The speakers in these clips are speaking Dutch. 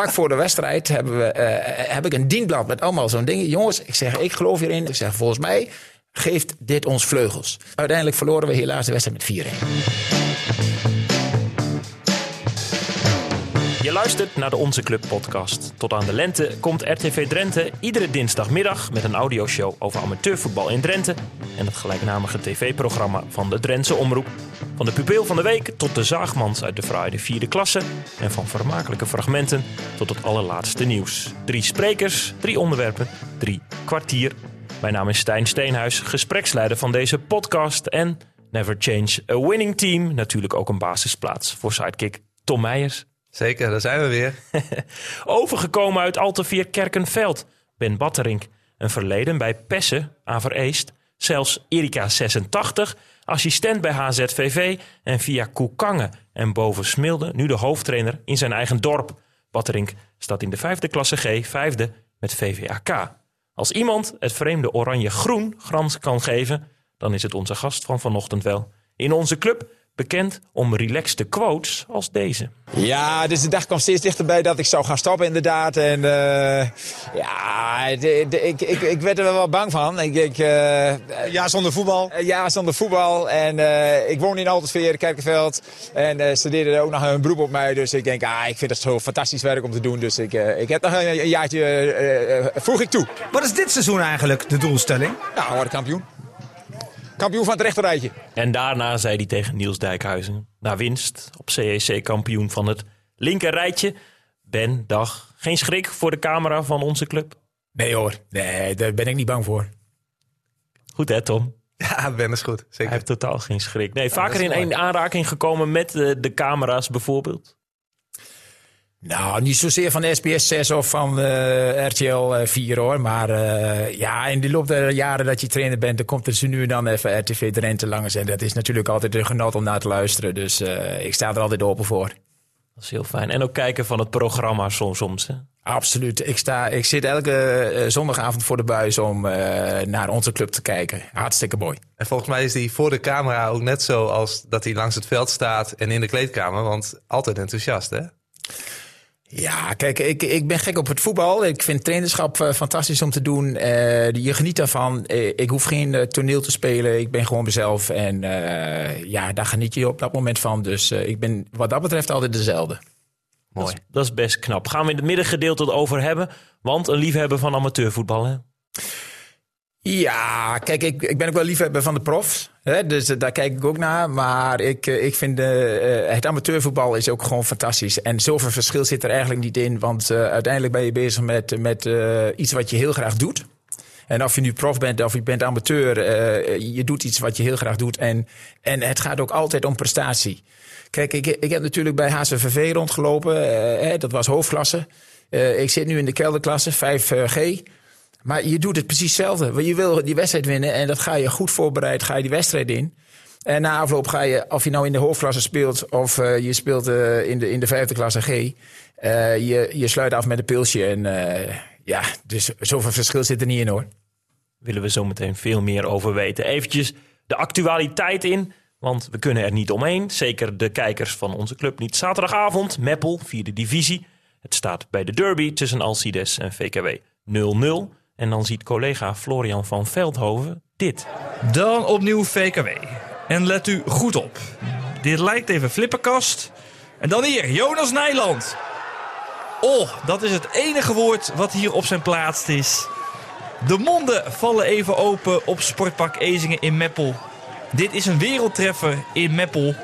Vlak voor de wedstrijd hebben we, eh, heb ik een dienblad met allemaal zo'n dingen. Jongens, ik zeg, ik geloof hierin. Ik zeg, volgens mij geeft dit ons vleugels. Uiteindelijk verloren we helaas de wedstrijd met 4-1. Je luistert naar de Onze Club podcast. Tot aan de lente komt RTV Drenthe iedere dinsdagmiddag met een audioshow over amateurvoetbal in Drenthe en het gelijknamige tv-programma van de Drentse Omroep. Van de pupil van de week tot de zaagmans uit de fraaie vierde klasse en van vermakelijke fragmenten tot het allerlaatste nieuws. Drie sprekers, drie onderwerpen, drie kwartier. Mijn naam is Stijn Steenhuis, gespreksleider van deze podcast en Never Change a Winning Team. Natuurlijk ook een basisplaats voor sidekick Tom Meijers. Zeker, daar zijn we weer. Overgekomen uit Alteveer Kerkenveld. Ben Batterink. Een verleden bij Pessen, Avereest. Zelfs Erika 86, assistent bij HZVV. En via Koekangen en boven Smilde nu de hoofdtrainer in zijn eigen dorp. Batterink staat in de vijfde klasse G, vijfde met VVAK. Als iemand het vreemde oranje-groen grans kan geven, dan is het onze gast van vanochtend wel. In onze club bekend om relaxte quotes als deze. Ja, dus de dag kwam steeds dichterbij dat ik zou gaan stoppen inderdaad. En uh, ja, de, de, ik, ik, ik werd er wel bang van. Ik, ik, uh, ja, zonder voetbal. Uh, ja, zonder voetbal. En uh, ik woon in Altersveer, Kerkenveld. En ze deden ook nog een beroep op mij. Dus ik denk, ah, ik vind het zo fantastisch werk om te doen. Dus ik, ik heb nog een, een jaartje, voeg ik toe. Wat is dit seizoen eigenlijk de doelstelling? Nou, worden kampioen. Kampioen van het rechterrijtje. En daarna zei hij tegen Niels Dijkhuizen. Na winst op CEC kampioen van het linkerrijtje. Ben, dag. Geen schrik voor de camera van onze club? Nee hoor, nee, daar ben ik niet bang voor. Goed hè Tom? Ja, Ben is goed. Zeker. Hij heeft totaal geen schrik. Nee, vaker in één aanraking gekomen met de, de camera's bijvoorbeeld? Nou, niet zozeer van SBS 6 of van uh, RTL 4 hoor. Maar uh, ja, in de loop der jaren dat je trainer bent, dan komt er zo nu en dan even RTV Drenthe langs. En dat is natuurlijk altijd een genot om naar te luisteren. Dus uh, ik sta er altijd open voor. Dat is heel fijn. En ook kijken van het programma soms. soms hè? Absoluut. Ik, sta, ik zit elke zondagavond voor de buis om naar onze club te kijken. Hartstikke mooi. En volgens mij is hij voor de camera ook net zo als dat hij langs het veld staat en in de kleedkamer. Want altijd enthousiast hè? Ja, kijk, ik, ik ben gek op het voetbal. Ik vind trainerschap uh, fantastisch om te doen. Uh, je geniet daarvan. Uh, ik hoef geen toneel te spelen. Ik ben gewoon mezelf. En ja, daar geniet je op dat moment van. Dus ik ben wat dat betreft altijd dezelfde. Mooi. Dat is, dat is, best knap. Gaan we in het middengedeelte over hebben. Want een liefhebber van amateurvoetbal, hè? Ja, kijk, ik, ik ben ook wel liefhebber van de profs. Hè, dus daar kijk ik ook naar. Maar ik, ik vind uh, het amateurvoetbal is ook gewoon fantastisch. En zoveel verschil zit er eigenlijk niet in. Want uiteindelijk ben je bezig met, met iets wat je heel graag doet. En of je nu prof bent of je bent amateur, je doet iets wat je heel graag doet. En, en het gaat ook altijd om prestatie. Kijk, ik, ik heb natuurlijk bij HCVV rondgelopen. Hè, dat was hoofdklasse. ik zit nu in de kelderklasse, 5G. Maar je doet het precies hetzelfde. Je wil die wedstrijd winnen en dat ga je goed voorbereid, ga je die wedstrijd in. En na afloop ga je, of je nou in de hoofdklasse speelt of uh, je speelt uh, in, de, in de vijfde klasse G, uh, je, je sluit af met een pilsje. En ja, dus zoveel verschil zit er niet in hoor. Willen we zo meteen veel meer over weten. Eventjes de actualiteit in, want we kunnen er niet omheen. Zeker de kijkers van onze club niet. Zaterdagavond, Meppel, vierde divisie. Het staat bij de derby tussen Alcides en VKW 0-0. En dan ziet collega Florian van Veldhoven dit. Dan opnieuw VKW. En let u goed op. Dit lijkt even flipperkast. En dan hier, Jonas Nijland. Oh, dat is het enige woord wat hier op zijn plaats is. De monden vallen even open op Sportpark Ezingen in Meppel. Dit is een wereldtreffer in Meppel.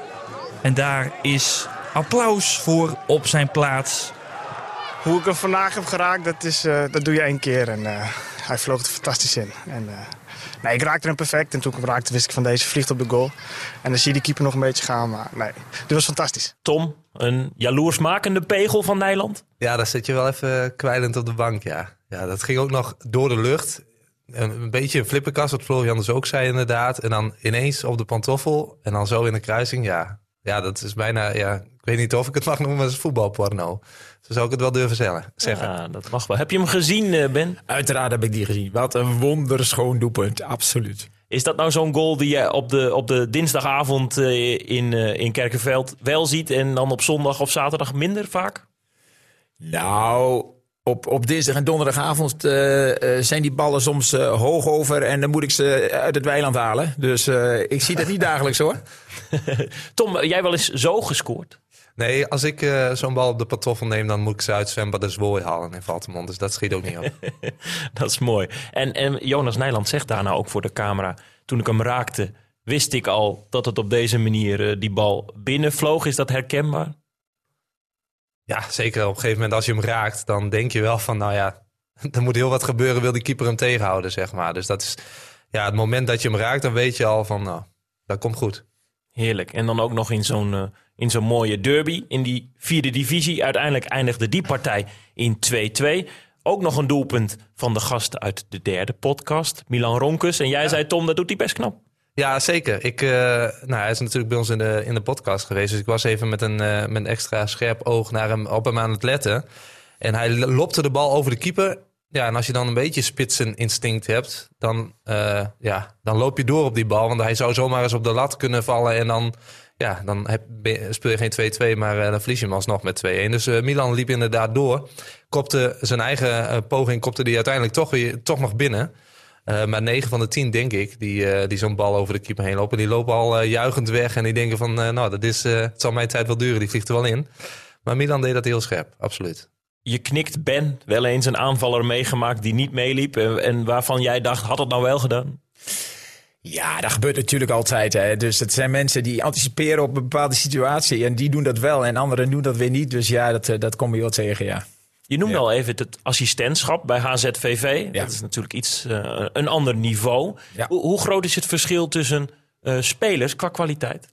En daar is applaus voor op zijn plaats. Hoe ik hem vandaag heb geraakt, dat, is, uh, dat doe je één keer. En uh, hij vloog er fantastisch in. En, uh, nee, ik raakte hem perfect. En toen ik hem raakte, wist ik van deze vliegt op de goal. En dan zie je die keeper nog een beetje gaan. Maar nee, dit was fantastisch. Tom, een jaloersmakende pegel van Nijland? Ja, daar zit je wel even kwijlend op de bank, ja. Ja, dat ging ook nog door de lucht. Een, beetje een flipperkast, wat Florian dus ook zei inderdaad. En dan ineens op de pantoffel. En dan zo in de kruising, ja. Ja, dat is bijna, ja, ik weet niet of ik het mag noemen, maar het is voetbalporno. Zo zou ik het wel durven zeggen. Ja, dat mag wel. Heb je hem gezien, eh, Ben? Uiteraard heb ik die gezien. Wat een wonderschoon doelpunt, absoluut. Is dat nou zo'n goal die je op de, op de dinsdagavond eh, in, uh, in Kerkenveld wel ziet... en dan op zondag of zaterdag minder vaak? Nou, op, op dinsdag en donderdagavond eh, eh, zijn die ballen soms eh, hoog over en dan moet ik ze uit het weiland halen. Dus eh, ik zie dat niet dagelijks hoor. Tom, jij wel eens zo gescoord? Nee, als ik eh, zo'n bal op de pantoffel neem, dan moet ik ze uit zwembad de Zwooi halen in Valtemont. Dus dat schiet ook niet op. Dat is mooi. En, en Jonas Nijland zegt daarna ook voor de camera... toen ik hem raakte, wist ik al dat het op deze manier eh, die bal binnenvloog. Is dat herkenbaar? Ja, zeker op een gegeven moment als je hem raakt, dan denk je wel van, nou ja, er moet heel wat gebeuren, wil die keeper hem tegenhouden, zeg maar. Dus dat is, ja, het moment dat je hem raakt, dan weet je al van, nou, dat komt goed. Heerlijk. En dan ook nog in zo'n eh, in zo'n mooie derby in die vierde divisie. Uiteindelijk eindigde die partij in 2-2. Ook nog een doelpunt van de gast uit de derde podcast, Milan Ronkus. En jij zei, Tom, dat doet hij best knap. Ja, zeker. Ik, eh, nou, hij is natuurlijk bij ons in de, in de podcast geweest. Dus ik was even met een, eh, met een extra scherp oog naar hem, op hem aan het letten. En hij lopte de bal over de keeper. Ja, en als je dan een beetje spitseninstinct hebt, dan, eh, ja, dan loop je door op die bal. Want hij zou zomaar eens op de lat kunnen vallen. En dan, ja, dan heb, speel je geen 2-2, maar eh, dan verlies je hem alsnog met 2-1. Dus eh, Milan liep inderdaad door. Kopte zijn eigen poging, kopte die uiteindelijk toch, weer, toch nog binnen. Maar 9 van de 10, denk ik, die, die zo'n bal over de keeper heen lopen. Die lopen al juichend weg. En die denken van, nou, dat is, zal mijn tijd wel duren. Die vliegt er wel in. Maar Milan deed dat heel scherp, absoluut. Je knikt Ben wel eens een aanvaller meegemaakt die niet meeliep. En, en waarvan jij dacht, had het nou wel gedaan? Ja, dat gebeurt natuurlijk altijd. Hè. Dus het zijn mensen die anticiperen op een bepaalde situatie. En die doen dat wel en anderen doen dat weer niet. Dus ja, dat, eh, dat kom je wel tegen, ja. Je noemde al even het assistentschap bij HZVV. Ja. Dat is natuurlijk iets, eh, een ander niveau. Ja. Hoe, hoe groot is het verschil tussen eh, spelers qua kwaliteit?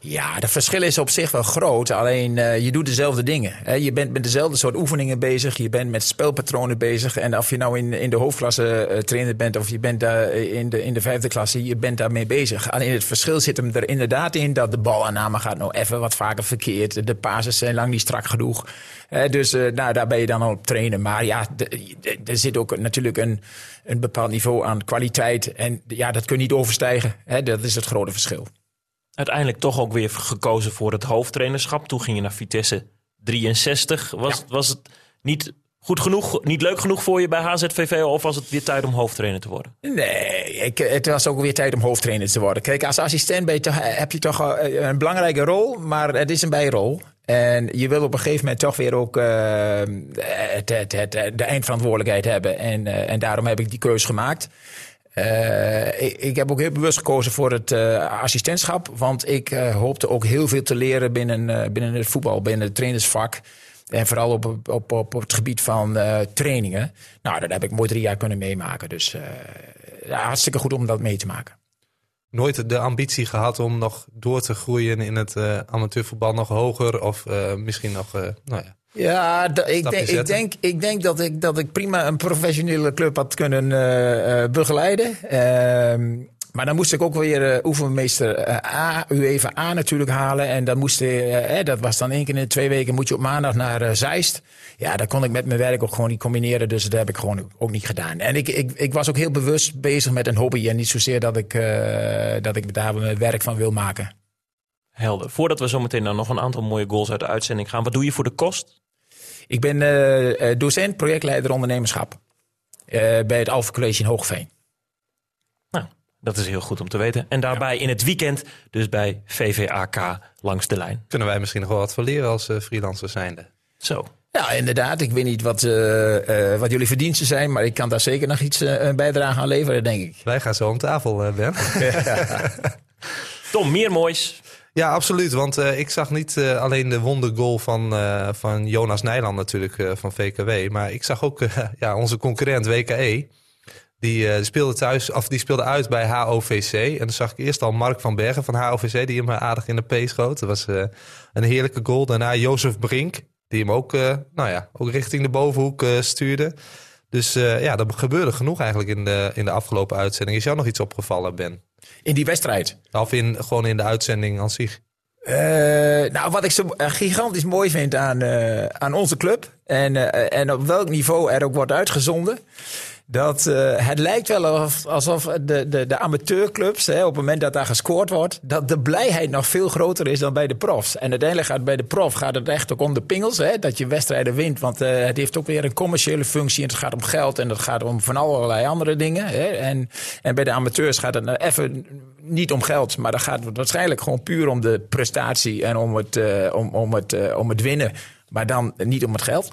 Ja, de verschil is op zich wel groot. Alleen eh, je doet dezelfde dingen. Hè. Je bent met dezelfde soort oefeningen bezig. Je bent met spelpatronen bezig. En of je nou in, in de hoofdklasse eh, trainer bent of je bent daar in de, in de vijfde klasse, je bent daarmee bezig. Alleen het verschil zit hem er inderdaad in dat de balaanname gaat nou even wat vaker verkeerd. De pases zijn lang niet strak genoeg. Hè, dus eh, nou, daar ben je dan al op trainen. Maar ja, er zit ook natuurlijk een, een bepaald niveau aan kwaliteit. En ja, dat kun je niet overstijgen. Hè. Dat is het grote verschil. Uiteindelijk toch ook weer gekozen voor het hoofdtrainerschap. Toen ging je naar Vitesse 63. Was, was het niet goed genoeg, niet leuk genoeg voor je bij HZVV? Of was het weer tijd om hoofdtrainer te worden? Nee, ik, het was ook weer tijd om hoofdtrainer te worden. Kijk, als assistent ben je toch, heb je toch eh, een belangrijke rol, maar het is een bijrol. En je wil op een gegeven moment toch weer ook eh, het, het, het, de eindverantwoordelijkheid hebben. En, eh, en daarom heb ik die keuze gemaakt. Eh, ik, heb ook heel bewust gekozen voor het eh, assistentschap. Want ik eh, hoopte ook heel veel te leren binnen, binnen het voetbal, binnen het trainersvak. En vooral op, op, op, op het gebied van trainingen. Nou, dat heb ik mooi drie jaar kunnen meemaken. Dus hartstikke goed om dat mee te maken. Nooit de ambitie gehad om nog door te groeien in het eh, amateurvoetbal nog hoger. Of eh, misschien nog, eh, nou ja. Ja, ik, denk, ik, denk, ik denk dat ik, dat ik prima een professionele club had kunnen begeleiden. Maar dan moest ik ook weer eh, oefenmeester eh, A, UEFA A natuurlijk halen. En dan moest, eh, eh, dat was dan één keer in de twee weken, moet je op maandag naar Zeist. Ja, dat kon ik met mijn werk ook gewoon niet combineren. Dus dat heb ik gewoon ook niet gedaan. En ik, ik, ik was ook heel bewust bezig met een hobby. En niet zozeer dat ik, dat ik daar mijn werk van wil maken. Helder. Voordat we zometeen naar nog een aantal mooie goals uit de uitzending gaan. Wat doe je voor de kost? Ik ben docent, projectleider ondernemerschap. bij het Alpha College in Hoogveen. Dat is heel goed om te weten. En daarbij in het weekend dus bij VVAK langs de lijn. Kunnen wij misschien nog wel wat van leren als eh, freelancers zijnde. Zo. Ja, inderdaad. Ik weet niet wat, eh, eh, wat jullie verdiensten zijn, maar ik kan daar zeker nog iets eh, een bijdrage aan leveren, denk ik. Wij gaan zo om tafel, Ben. Tom, meer moois. Ja, absoluut. Want eh, ik zag niet alleen de wondergoal van, eh, van Jonas Nijland natuurlijk eh, van VKW. Maar ik zag ook ja, onze concurrent WKE. Die eh, speelde thuis, of die speelde uit bij HOVC. En dan zag ik eerst al Mark van Bergen van HOVC, die hem eh, aardig in de P schoot. Dat was eh, een heerlijke goal. Daarna Jozef Brink, die hem ook, nou ja, ook richting de bovenhoek stuurde. Dus ja, er gebeurde genoeg eigenlijk in de, in de afgelopen uitzending. Is jou nog iets opgevallen, Ben? In die wedstrijd. Of in, gewoon in de uitzending aan zich? Nou, wat ik zo gigantisch mooi vind aan, aan onze club. En, en op welk niveau er ook wordt uitgezonden. Dat eh, het lijkt wel alsof, de, de, de amateurclubs, hè, op het moment dat daar gescoord wordt, dat de blijheid nog veel groter is dan bij de profs. En uiteindelijk gaat bij de prof gaat het echt ook om de pingels, hè, dat je wedstrijden wint. Want eh, het heeft ook weer een commerciële functie. En het gaat om geld en het gaat om van allerlei andere dingen. Hè. En, en bij de amateurs gaat het nou even niet om geld, maar dan gaat het waarschijnlijk gewoon puur om de prestatie en om het, eh, om, om het, om het winnen. Maar dan niet om het geld.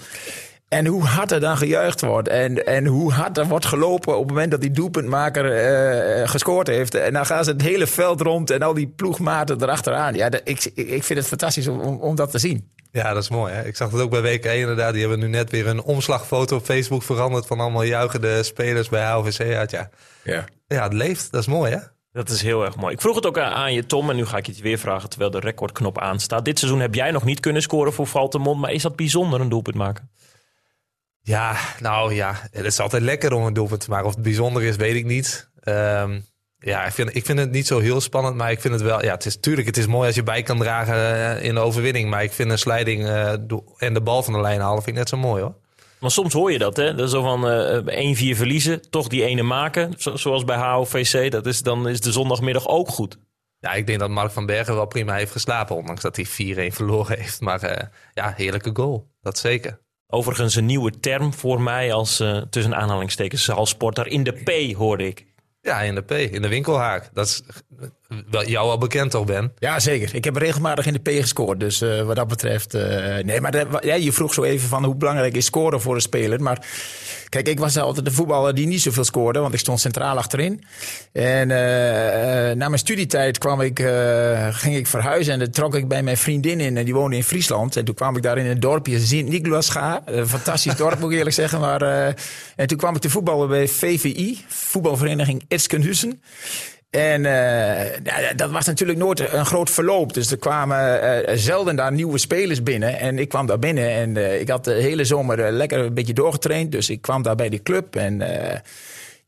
En hoe hard er dan gejuicht wordt. En, en hoe hard er wordt gelopen op het moment dat die doelpuntmaker eh, gescoord heeft. En dan gaan ze het hele veld rond en al die ploegmaten erachteraan. Ja, dat- ik, ik vind het fantastisch om, om, om dat te zien. Ja, dat is mooi. Hè? Ik zag het ook bij WK inderdaad. Die hebben nu net weer een omslagfoto op Facebook veranderd van allemaal juichende spelers bij HVC uit. Ja. Ja. ja, het leeft. Dat is mooi hè? Dat is heel erg mooi. Ik vroeg het ook aan aan je, Tom, en nu ga ik je het weer vragen terwijl de recordknop aanstaat. Dit seizoen heb jij nog niet kunnen scoren voor Valtemont, maar is dat bijzonder een doelpunt maken? Ja, nou ja, het is altijd lekker om een doelpunt te maken. Of het bijzonder is, weet ik niet. Ehm, ja, ik vind, ik vind het niet zo heel spannend, maar ik vind het wel... Ja, het is tuurlijk, het is mooi als je bij kan dragen eh, in de overwinning. Maar ik vind een slijding eh, en de bal van de lijn halen, vind ik net zo mooi hoor. Maar soms hoor je dat, hè? Dat is zo van eh 1-4 verliezen, toch die ene maken. Zo- zoals bij HOVC, dat is, dan is de zondagmiddag ook goed. Ja, ik denk dat Mark van Bergen wel prima heeft geslapen. Ondanks dat hij 4-1 verloren heeft. Maar ja, heerlijke goal. Dat zeker. Overigens een nieuwe term voor mij als eh, tussen aanhalingstekens zaalsporter. In de P hoorde ik. Ja, in de P, in de winkelhaak. Dat is wel, jou al bekend toch, Ben? Ja, zeker. Ik heb regelmatig in de P gescoord. Dus eh, wat dat betreft. eh, nee, maar ja, je vroeg zo even van hoe belangrijk is scoren voor een speler. Maar kijk, ik was altijd de voetballer die niet zoveel scoorde. Want ik stond centraal achterin. En eh, na mijn studietijd kwam ik, ging ik verhuizen. En dan trok ik bij mijn vriendin in. En die woonde in Friesland. En toen kwam ik daar in een dorpje Sint-Nicolaasga. Een fantastisch dorp, moet ik eerlijk zeggen. Maar, en toen kwam ik te voetballen bij VVI, voetbalvereniging Itzkenhuizen. En eh, ja, dat was natuurlijk nooit een groot verloop. Dus er kwamen eh, zelden daar nieuwe spelers binnen. En ik kwam daar binnen en eh, ik had de hele zomer eh, lekker een beetje doorgetraind. Dus ik kwam daar bij die club en...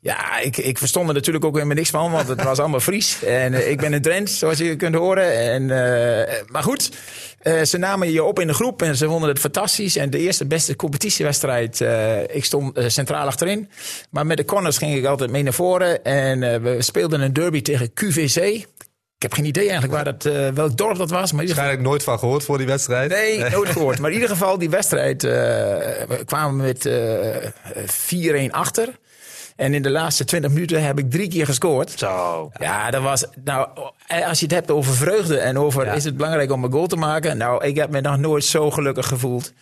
ja, ik, ik verstond er natuurlijk ook helemaal niks van, want het was allemaal Fries. En eh, ik ben een Drent, zoals je kunt horen. En, eh, maar goed, eh, ze namen je op in de groep en ze vonden het fantastisch. En de eerste beste competitiewedstrijd, ik stond centraal achterin. Maar met de corners ging ik altijd mee naar voren. En we speelden een derby tegen QVC. Ik heb geen idee eigenlijk waar dat, eh, welk dorp dat was. Maar ieder geval... Waarschijnlijk nooit van gehoord voor die wedstrijd. Nee, nooit gehoord. Maar in ieder geval, die wedstrijd, eh, we kwamen met eh 4-1 achter. En in de laatste 20 minuten heb ik drie keer gescoord. Zo. Ja, dat was. Nou, als je het hebt over vreugde en over is het belangrijk om een goal te maken. Nou, ik heb me nog nooit zo gelukkig gevoeld.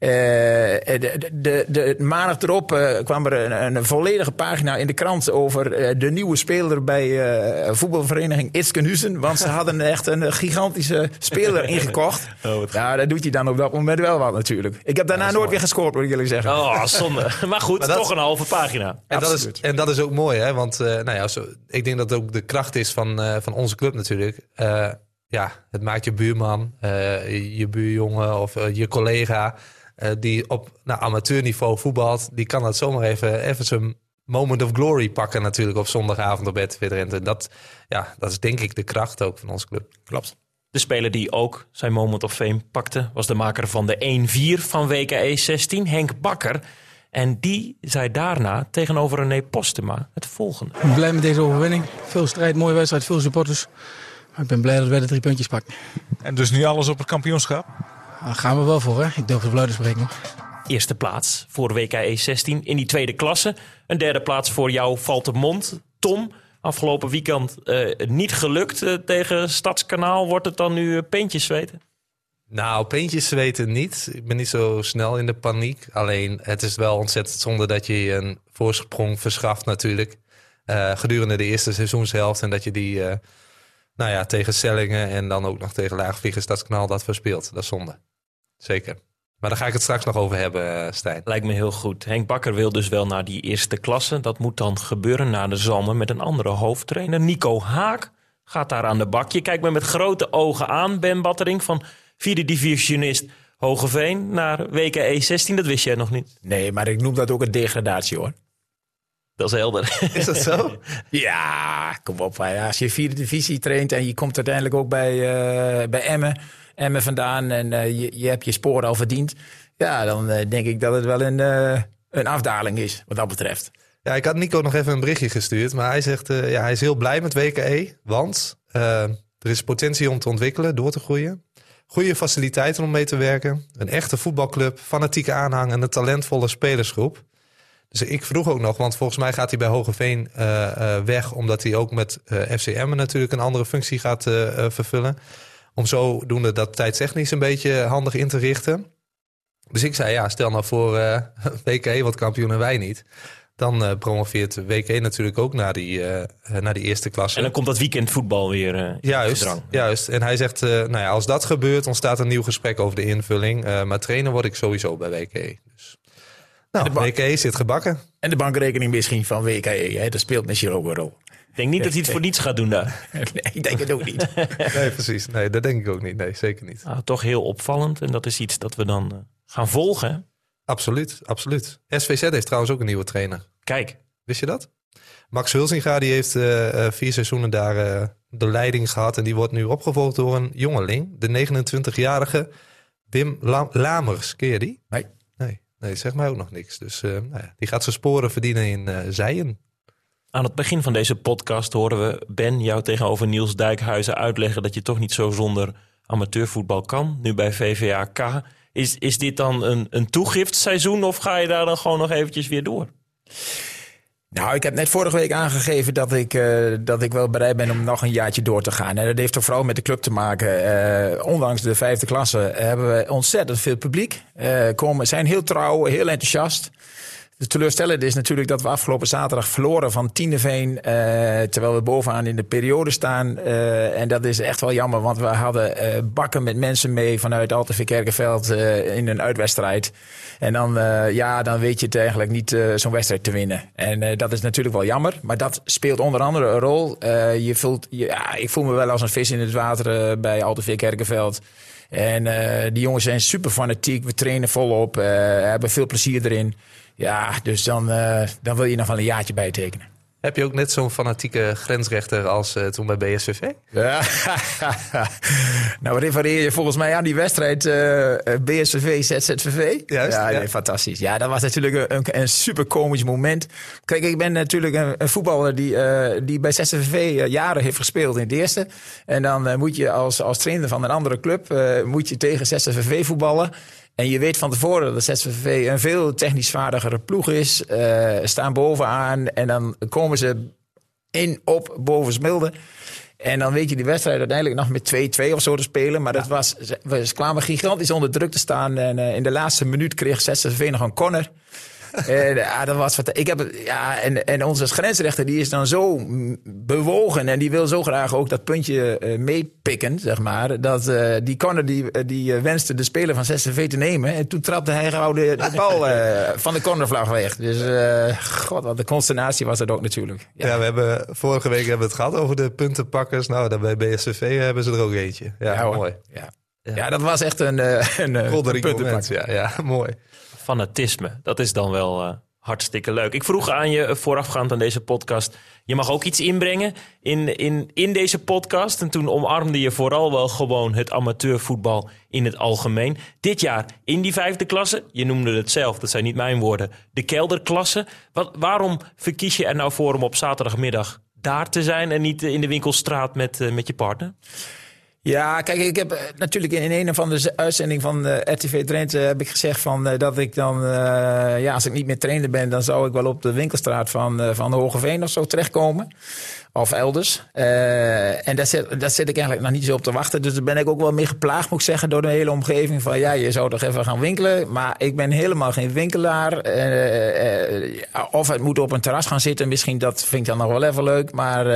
Eh, de, de, de, maandag erop eh, kwam er een, een volledige pagina in de krant over eh, de nieuwe speler bij eh, voetbalvereniging Itzkenhuizen. Want ze hadden echt een gigantische speler ingekocht. ja, dat doet hij dan op dat moment wel wat natuurlijk. Ik heb daarna nooit weer gescoord, moet ik jullie zeggen. Oh, zonde. Maar goed, Maar dat- toch een halve pagina. En dat, is, en dat is ook mooi, hè? Want eh, nou ja, zo, ik denk dat het ook de kracht is van, eh, van onze club natuurlijk. Eh, ja, het maakt je buurman, eh, je buurjongen of eh, je collega... eh, die op nou, amateurniveau voetbalt... die kan dat zomaar even, even zijn moment of glory pakken natuurlijk... op zondagavond op RTV Drenthe. Dat, ja, dat is denk ik de kracht ook van onze club. Klopt. De speler die ook zijn moment of fame pakte, was de maker van de 1-4 van WKE 16, Henk Bakker. En die zei daarna tegenover René Postema het volgende. Ik ben blij met deze overwinning. Veel strijd, mooie wedstrijd, veel supporters. Maar ik ben blij dat wij de drie puntjes pakken. En dus nu alles op het kampioenschap? Daar gaan we wel voor, hè? Ik durf luid te spreken. Eerste plaats voor WKE 16 in die tweede klasse. Een derde plaats voor jou Valtemont. Tom, afgelopen weekend eh, niet gelukt eh, tegen Stadskanaal. Wordt het dan nu uh, peentjes zweten? Nou, peentjes weten niet. Ik ben niet zo snel in de paniek. Alleen, het is wel ontzettend zonde dat je je een voorsprong verschaft natuurlijk. eh, gedurende de eerste seizoenshelft. En dat je die, eh, nou ja, tegen Sellingen en dan ook nog tegen Laagvliegen Stadskanaal dat verspeelt. Dat is zonde. Zeker. Maar daar ga ik het straks nog over hebben, eh, Stijn. Lijkt me heel goed. Henk Bakker wil dus wel naar die eerste klasse. Dat moet dan gebeuren na de Zalmen met een andere hoofdtrainer. Nico Haak gaat daar aan de bak. Je kijkt me met grote ogen aan, Ben Battering, van vierde divisionist Hogeveen naar WKE 16. Dat wist jij nog niet. Nee, maar ik noem dat ook een degradatie hoor. Dat is helder. Is dat zo? Ja, kom op. Als je vierde divisie traint en je komt uiteindelijk ook bij, eh, bij Emmen, Emmen vandaan en eh, je, je hebt je sporen al verdiend. Ja, dan eh, denk ik dat het wel een, eh, een afdaling is wat dat betreft. Ja, ik had Nico nog even een berichtje gestuurd. Maar hij zegt, ja, hij is heel blij met WKE. Want er is potentie om te ontwikkelen, door te groeien. Goede faciliteiten om mee te werken. Een echte voetbalclub, fanatieke aanhang en een talentvolle spelersgroep. Dus ik vroeg ook nog, want volgens mij gaat hij bij Hogeveen eh, weg... omdat hij ook met FCM natuurlijk een andere functie gaat vervullen. Om zodoende dat tijdstechnisch een beetje handig in te richten. Dus ik zei, ja, stel nou voor eh WK wat kampioen en wij niet. Dan eh, promoveert WK natuurlijk ook naar die, eh, naar die eerste klasse. En dan komt dat weekendvoetbal weer eh, in Juist, gedrang. juist. En hij zegt, eh, nou ja, als dat gebeurt, ontstaat een nieuw gesprek over de invulling. Eh, maar trainer word ik sowieso bij WK. Dus. Nou, de ba- WK zit gebakken. En de bankrekening misschien van WKE, hè, dat speelt misschien ook een rol. Ik denk niet dat hij het voor niets gaat doen daar. nee, ik denk het ook niet. Nee, precies. Nee, dat denk ik ook niet. Nee, zeker niet. Nou, toch heel opvallend. En dat is iets dat we dan eh, gaan volgen. Absoluut, absoluut. SVZ heeft trouwens ook een nieuwe trainer. Kijk, Wist je dat? Max Hulsinga die heeft eh, eh, vier seizoenen daar eh, de leiding gehad. En die wordt nu opgevolgd door een jongeling. De 29-jarige Wim La- Lamers. Ken je die? Nee. Nee, nee, zeg mij ook nog niks. Dus eh, nou ja, die gaat zijn sporen verdienen in eh Zijen. Aan het begin van deze podcast horen we Ben jou tegenover Niels Dijkhuizen uitleggen dat je toch niet zo zonder amateurvoetbal kan. Nu bij VVAK. Is, is dit dan een, een toegiftseizoen of ga je daar dan gewoon nog eventjes weer door? Nou, ik heb net vorige week aangegeven dat ik, eh, dat ik wel bereid ben om nog een jaartje door te gaan. En dat heeft toch vooral met de club te maken. Eh, ondanks de vijfde klasse hebben we ontzettend veel publiek. Eh komen, zijn heel trouw, heel enthousiast. De teleurstellende is natuurlijk dat we afgelopen zaterdag verloren van Tieneveen. eh terwijl we bovenaan in de periode staan. Eh, en dat is echt wel jammer, want we hadden eh, bakken met mensen mee vanuit Altevik Kerkenveld in een uitwedstrijd. En dan, ja, dan weet je het eigenlijk niet zo'n wedstrijd te winnen. En dat is natuurlijk wel jammer. Maar dat speelt onder andere een rol. Je voelt, ja, ik voel me wel als een vis in het water bij Altevik Kerkenveld. En die jongens zijn super fanatiek. We trainen volop. hebben veel plezier erin. Ja, dus dan, eh, dan wil je nog wel een jaartje bijtekenen. Heb je ook net zo'n fanatieke grensrechter als eh, toen bij BSVV? Ja. nou, refereer je volgens mij aan die wedstrijd eh BSVV, ZZVV? Juist, Ja, ja. nee, fantastisch. Ja, dat was natuurlijk een, een, super komisch moment. Kijk, ik ben natuurlijk een, een voetballer die, eh, die bij ZZVV eh, jaren heeft gespeeld in het eerste. En dan eh, moet je als, als trainer van een andere club eh, moet je tegen ZZVV voetballen. En je weet van tevoren dat ZZVV een veel technisch vaardigere ploeg is. eh, staan bovenaan en dan komen ze in op boven Smilde. En dan weet je die wedstrijd uiteindelijk nog met 2-2 of zo te spelen. Maar dat was, ze- kwamen gigantisch onder druk te staan. En eh, in de laatste minuut kreeg ZZV nog een corner. En, ja, dat was wat, ik heb, ja, en, en onze grensrechter die is dan zo bewogen. En die wil zo graag ook dat puntje eh, meepikken, zeg maar. Dat eh, die corner die, eh, die wenste de speler van ZZV te nemen. En toen trapte hij gauw de, de bal van de cornervlag weg. Dus god, wat een consternatie was dat ook natuurlijk. Ja. we hebben, vorige week hebben we het gehad over de puntenpakkers. Nou, daar bij BSVV hebben ze er ook eentje. Ja, mooi. Ja. Ja. dat was echt een, een, een puntenpak. Ja, ja, mooi. Fanatisme, dat is dan wel eh, hartstikke leuk. Ik vroeg aan je eh, voorafgaand aan deze podcast. Je mag ook iets inbrengen in, in, in deze podcast. En toen omarmde je vooral wel gewoon het amateurvoetbal in het algemeen. Dit jaar in die vijfde klasse. Je noemde het zelf, dat zijn niet mijn woorden. De kelderklasse. Wat, waarom verkies je er nou voor om op zaterdagmiddag daar te zijn en niet in de winkelstraat met, eh, met je partner? Ja, kijk, ik heb eh, natuurlijk in een van de uitzending van eh, RTV Drenthe heb ik gezegd van, eh, dat ik dan, ja, als ik niet meer trainer ben, dan zou ik wel op de winkelstraat van, van Hogeveen of zo terechtkomen. Of elders. En daar zit, daar zit ik eigenlijk nog niet zo op te wachten. Dus daar ben ik ook wel mee geplaagd, moet ik zeggen, door de hele omgeving. Van ja, je zou toch even gaan winkelen. Maar ik ben helemaal geen winkelaar. Of het moet op een terras gaan zitten. Misschien dat vind ik dan nog wel even leuk. Maar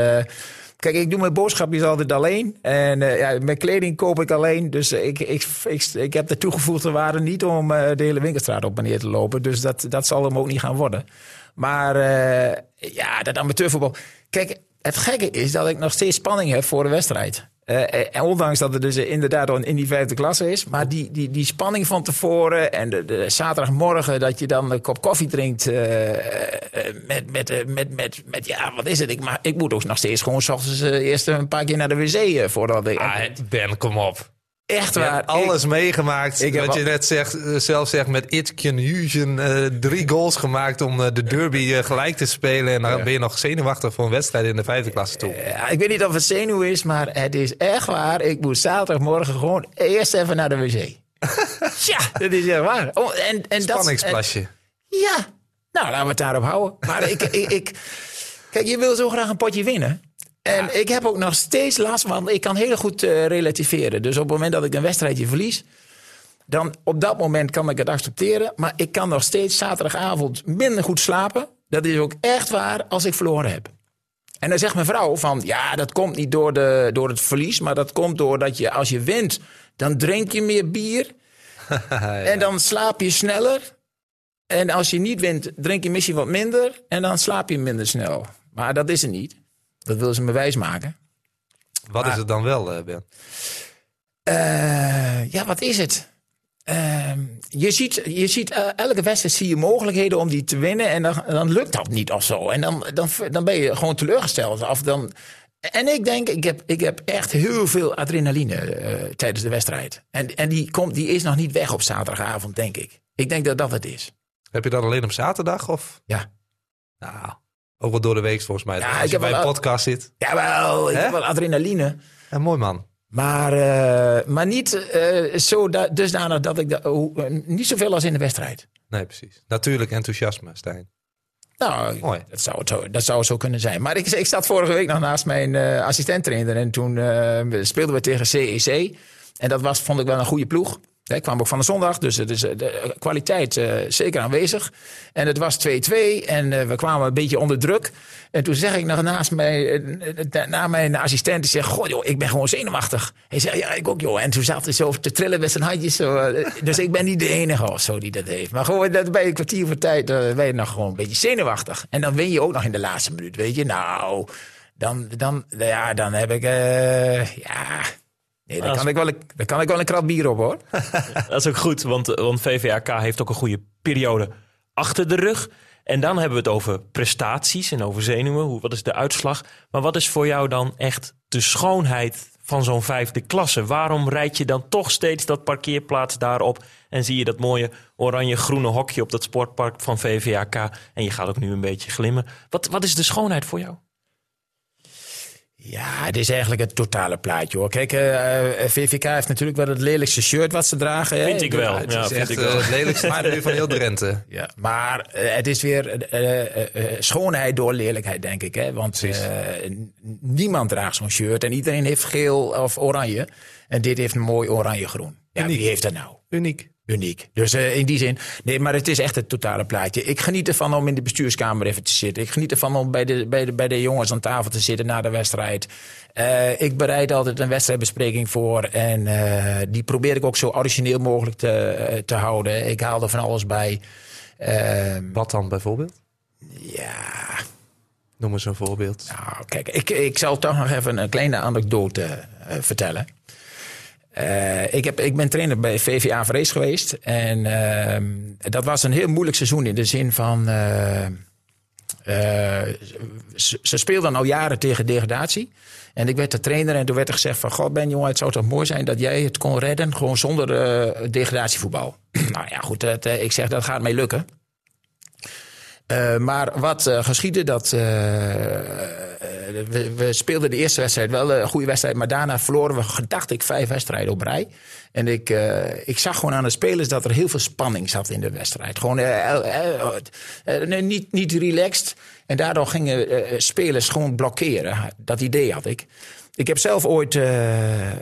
Kijk, ik doe mijn boodschapjes altijd alleen. En eh, ja, mijn kleding koop ik alleen. Dus ik, ik, ik, ik heb de toegevoegde waarde niet om eh, de hele winkelstraat op en neer te lopen. Dus dat, dat zal hem ook niet gaan worden. Maar eh, ja, dat amateurvoetbal. Kijk, het gekke is dat ik nog steeds spanning heb voor de wedstrijd. Eh, en ondanks dat het dus inderdaad al in die vijfde klasse is. Maar die, die, die spanning van tevoren en de, de zaterdagmorgen dat je dan een kop koffie drinkt. eh, eh, met, met, eh, met, met, met, ja, wat is het? Ik, maar, ik moet ook nog steeds gewoon s ochtends eh, eerst een paar keer naar de wc eh, voordat ik... Ah, Ben, kom op. Echt waar. alles meegemaakt. ik wat je net zegt, eh, zelf zegt met Itchen Hugen eh, drie goals gemaakt om eh, de derby gelijk te spelen. En dan ben je nog zenuwachtig voor een wedstrijd in de vijfde klasse toe. ik, weet niet of het zenuw is, maar het is echt waar. Ik moest zaterdagmorgen gewoon eerst even naar de wc. ja, dat is echt waar. Oh, en, en dat, Spanningsplasje. Ja, nou laten we het daarop houden. Maar ik, ik, ik, kijk, je wil zo graag een potje winnen. En ik heb ook nog steeds last, want ik kan heel goed eh, relativeren. Dus op het moment dat ik een wedstrijdje verlies, dan op dat moment kan ik het accepteren. Maar ik kan nog steeds zaterdagavond minder goed slapen. Dat is ook echt waar als ik verloren heb. En dan zegt mijn vrouw van, ja, dat komt niet door, de, door het verlies, maar dat komt doordat je als je wint, dan drink je meer bier. En dan slaap je sneller. En als je niet wint, drink je misschien wat minder. En dan slaap je minder snel. Maar dat is het niet. Dat willen ze me wijsmaken. Wat is het dan wel, eh, Ben? Eh, ja, wat is het? Ehm, je ziet, je ziet eh, elke wedstrijd zie je mogelijkheden om die te winnen. En dan, dan lukt dat niet of zo. En dan, dan, dan ben je gewoon teleurgesteld. Of dan, en ik denk, ik heb, ik heb echt heel veel adrenaline tijdens de wedstrijd. En, en die, komt, die is nog niet weg op zaterdagavond, denk ik. Ik denk dat dat het is. Heb je dat alleen op zaterdag? Of? Ja. Nou, ook wel door de week volgens mij. Ja, Als ik je heb bij een podcast zit. Jawel, ik Hè? heb wel adrenaline. Ja, mooi man. Maar, eh, maar niet eh, zo da dusdanig dat ik... Da oh, eh, niet zoveel als in de wedstrijd. Nee, precies. Natuurlijk enthousiasme, Stijn. Nou, Mooi. dat zou, het zo, dat zou zo kunnen zijn. Maar ik, ik zat vorige week nog naast mijn eh assistent-trainer. En toen eh, speelden we tegen CEC. En dat was, vond ik wel een goede ploeg. Ik kwam ook van de zondag, dus eh, de kwaliteit eh, zeker aanwezig. En het was 2-2 en eh, we kwamen een beetje onder druk. En toen zeg ik nog naast mij, eh, eh, na mijn assistent, die zegt, goh joh, ik ben gewoon zenuwachtig. Hij zei, ja, ik ook joh. En toen zat hij zo te trillen met zijn handjes. Zo, eh, dus ik ben niet de enige of zo die dat heeft. Maar gewoon dat bij een kwartier voor tijd eh, ben je nog gewoon een beetje zenuwachtig. En dan win je ook nog in de laatste minuut, weet je. Nou, dan, dan, ja, dan heb ik, eh, ja... Nee, daar Als- kan, ik wel een, daar kan ik wel een krat bier op hoor. Dat is ook goed, want, want VVAK heeft ook een goede periode achter de rug. En dan hebben we het over prestaties en over zenuwen. Hoe, wat is de uitslag? Maar wat is voor jou dan echt de schoonheid van zo'n vijfde klasse? Waarom rijd je dan toch steeds dat parkeerplaats daarop en zie je dat mooie oranje-groene hokje op dat sportpark van VVAK en je gaat ook nu een beetje glimmen. Wat, wat is de schoonheid voor jou? Ja, het is eigenlijk het totale plaatje hoor. Kijk, eh, eh, VVK heeft natuurlijk wel het lelijkste shirt wat ze dragen. hè. Vind ik wel. het Ja, is Het is vind echt ik wel. eh, het lelijkste nu van heel Drenthe. Ja, maar het is weer schoonheid door lelijkheid, denk ik. Hè? Want eh, niemand draagt zo'n shirt en iedereen heeft geel of oranje. En dit heeft een mooi oranje-groen. Ja, wie heeft dat nou? Uniek. Uniek. Dus eh, in die zin, nee, maar het is echt het totale plaatje. Ik geniet ervan om in de bestuurskamer even te zitten. Ik geniet ervan om bij de, bij de, bij de jongens aan tafel te zitten na de wedstrijd. Eh, ik bereid altijd een wedstrijdbespreking voor. En eh, die probeer ik ook zo origineel mogelijk te, te houden. Ik haal er van alles bij. Eh, Wat dan bijvoorbeeld? ja, Noem eens een voorbeeld. nou, kijk, ik, ik zal toch nog even een kleine anekdote vertellen. Eh, ik, heb, ik ben trainer bij VVA Vrees geweest. En ehm, dat was een heel moeilijk seizoen in de zin van. eh, eh, ze, ze speelden al jaren tegen degradatie. En ik werd de trainer en toen werd er gezegd van... God Ben, jongen, het zou toch mooi zijn dat jij het kon redden... gewoon zonder degradatievoetbal. nou ja, goed, ik zeg dat gaat mij lukken. Maar wat geschiedde, dat we, we speelden de eerste wedstrijd wel een goede wedstrijd, maar daarna verloren we, gedacht ik, vijf wedstrijden op rij. En ik, eh, ik zag gewoon aan de spelers dat er heel veel spanning zat in de wedstrijd. Gewoon eh, eh, eh, eh, niet, niet relaxed. En daardoor gingen eh, spelers gewoon blokkeren. Dat idee had ik. Ik heb zelf ooit eh, eh,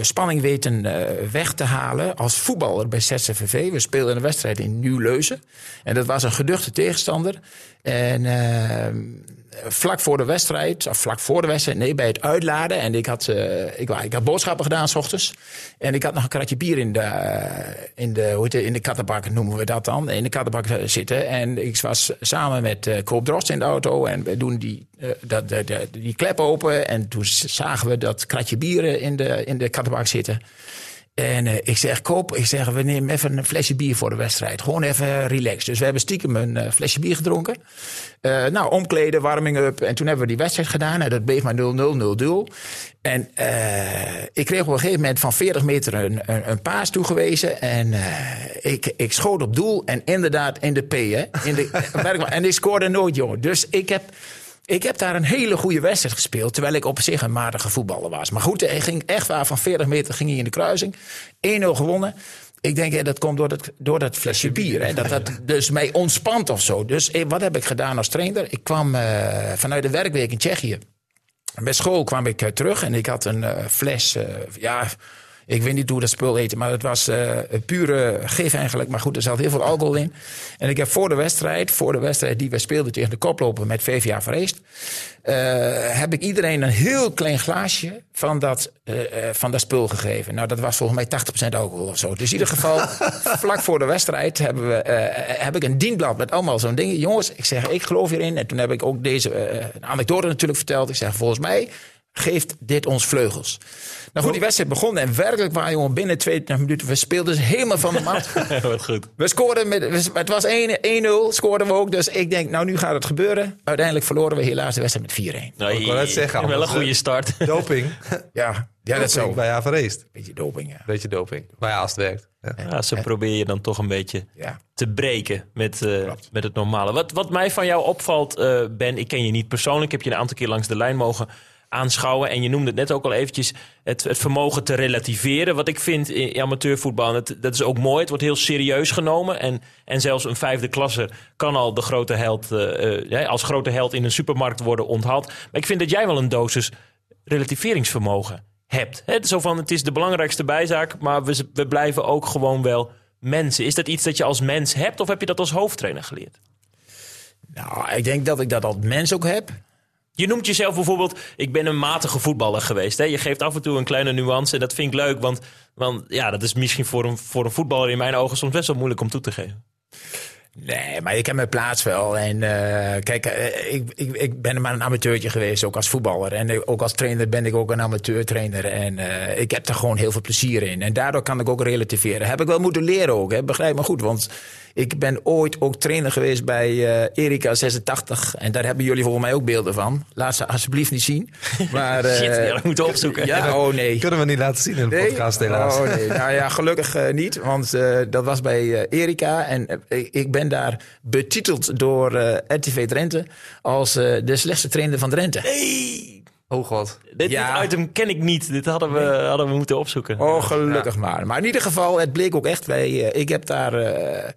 spanning weten eh, weg te halen als voetballer bij ZCVV. We speelden een wedstrijd in Nieuw-Leuzen. En dat was een geduchte tegenstander. En eh, vlak voor de wedstrijd, of vlak voor de wedstrijd, nee, bij het uitladen. En ik had, eh, ik, ik had boodschappen gedaan s ochtends. En ik had nog een kratje bier in de, eh, in de, hoe het, in de kattenbak, noemen we dat dan. In de kattenbak eh, zitten. En ik was samen met eh Koop Drost in de auto. En we doen die, dat, die klep open. En toen zagen we dat kratje bier in de, in de kattenbak zitten. En eh, ik zeg, koop, ik zeg, we nemen even een flesje bier voor de wedstrijd. Gewoon even relax. Dus we hebben stiekem een eh, flesje bier gedronken. Eh, nou, omkleden, warming up. En toen hebben we die wedstrijd gedaan. En dat bleef maar 0-0, 0-0. En ik kreeg op een gegeven moment van 40 meter een, een, paas toegewezen. En ik, ik schoot op doel. En inderdaad in de P, hè. In de, en ik scoorde nooit, jongen. Dus ik heb... Ik heb daar een hele goede wedstrijd gespeeld. Terwijl ik op zich een matige voetballer was. Maar goed, hij ging echt waar van 40 meter ging hij in de kruising. 1-0 gewonnen. Ik denk, hè, dat komt door dat, door dat flesje bier. Hè, dat dat dus mij ontspant of zo. Dus eh, wat heb ik gedaan als trainer? Ik kwam eh, vanuit de werkweek in Tsjechië. Bij school kwam ik eh, terug en ik had een fles. ja, ik weet niet hoe dat spul heette, maar het was een pure gif eigenlijk. Maar goed, er zat heel veel alcohol in. En ik heb voor de wedstrijd, voor de wedstrijd die we speelden tegen de koploper met VVA Vreest, eh, heb ik iedereen een heel klein glaasje van dat, eh, van dat spul gegeven. Nou, dat was volgens mij 80% alcohol of zo. Dus in ieder geval, vlak voor de wedstrijd hebben we, heb ik een dienblad met allemaal zo'n dingen. Jongens, ik zeg, ik geloof hierin. En toen heb ik ook deze anekdote natuurlijk verteld. Ik zeg, volgens mij geeft dit ons vleugels. Nou goed, die wedstrijd begon en werkelijk waar, jongen, binnen 22 minuten, we speelden dus helemaal van de mat. Wat goed. We scoorden met, het was 1 1-0, scoorden we ook. Dus ik denk, nou nu gaat het gebeuren. Uiteindelijk verloren we helaas de wedstrijd met 4-1. Nou, Ik wou net zeggen, wel een goede eh, start. Doping. Ja, ja dat zo. Bij Avereest. Beetje doping, ja. Beetje doping. Maar ja, als het werkt. Ja. Ja, zo probeer je dan toch een beetje ja. te breken met, eh, met het normale. Wat, wat mij van jou opvalt, eh, Ben, ik ken je niet persoonlijk. Ik heb je een aantal keer langs de lijn mogen aanschouwen. En je noemde het net ook al eventjes, het, het vermogen te relativeren. Wat ik vind in amateurvoetbal, het, dat is ook mooi. Het wordt heel serieus genomen. En, en zelfs een vijfde klasse kan al de grote held, eh, eh, als grote held in een supermarkt worden onthaald. Maar ik vind dat jij wel een dosis relativeringsvermogen hebt. Hè? Zo van, het is de belangrijkste bijzaak, maar we, we blijven ook gewoon wel mensen. Is dat iets dat je als mens hebt of heb je dat als hoofdtrainer geleerd? Nou, ik denk dat ik dat als mens ook heb. Je noemt jezelf bijvoorbeeld, ik ben een matige voetballer geweest. Hè? Je geeft af en toe een kleine nuance en dat vind ik leuk. Want, want ja, dat is misschien voor een, voor een voetballer in mijn ogen soms best wel moeilijk om toe te geven. Nee, maar ik heb mijn plaats wel. En eh, kijk, eh, ik, ik, ik ben maar een amateurtje geweest, ook als voetballer. En ook als trainer ben ik ook een amateurtrainer. En eh, ik heb er gewoon heel veel plezier in. En daardoor kan ik ook relativeren. Heb ik wel moeten leren ook, hè? begrijp me goed. Want ik ben ooit ook trainer geweest bij eh, Erika 86. En daar hebben jullie volgens mij ook beelden van. Laat ze alsjeblieft niet zien. Maar, eh, Shit, ja, dat moeten opzoeken. Ja, oh nee. Kunnen we niet laten zien in de Nee? podcast helaas. Oh, nee. Nou ja, gelukkig eh, niet. Want eh, dat was bij Erika. En ik- ben daar betiteld door eh, RTV Drenthe als eh, de slechtste trainer van Drenthe. Hey, Oh god. dit, Ja. dit item ken ik niet. Dit hadden we, hadden we moeten opzoeken. Oh, gelukkig maar. Maar in ieder geval, het bleek ook echt. Bij, eh, ik heb daar eh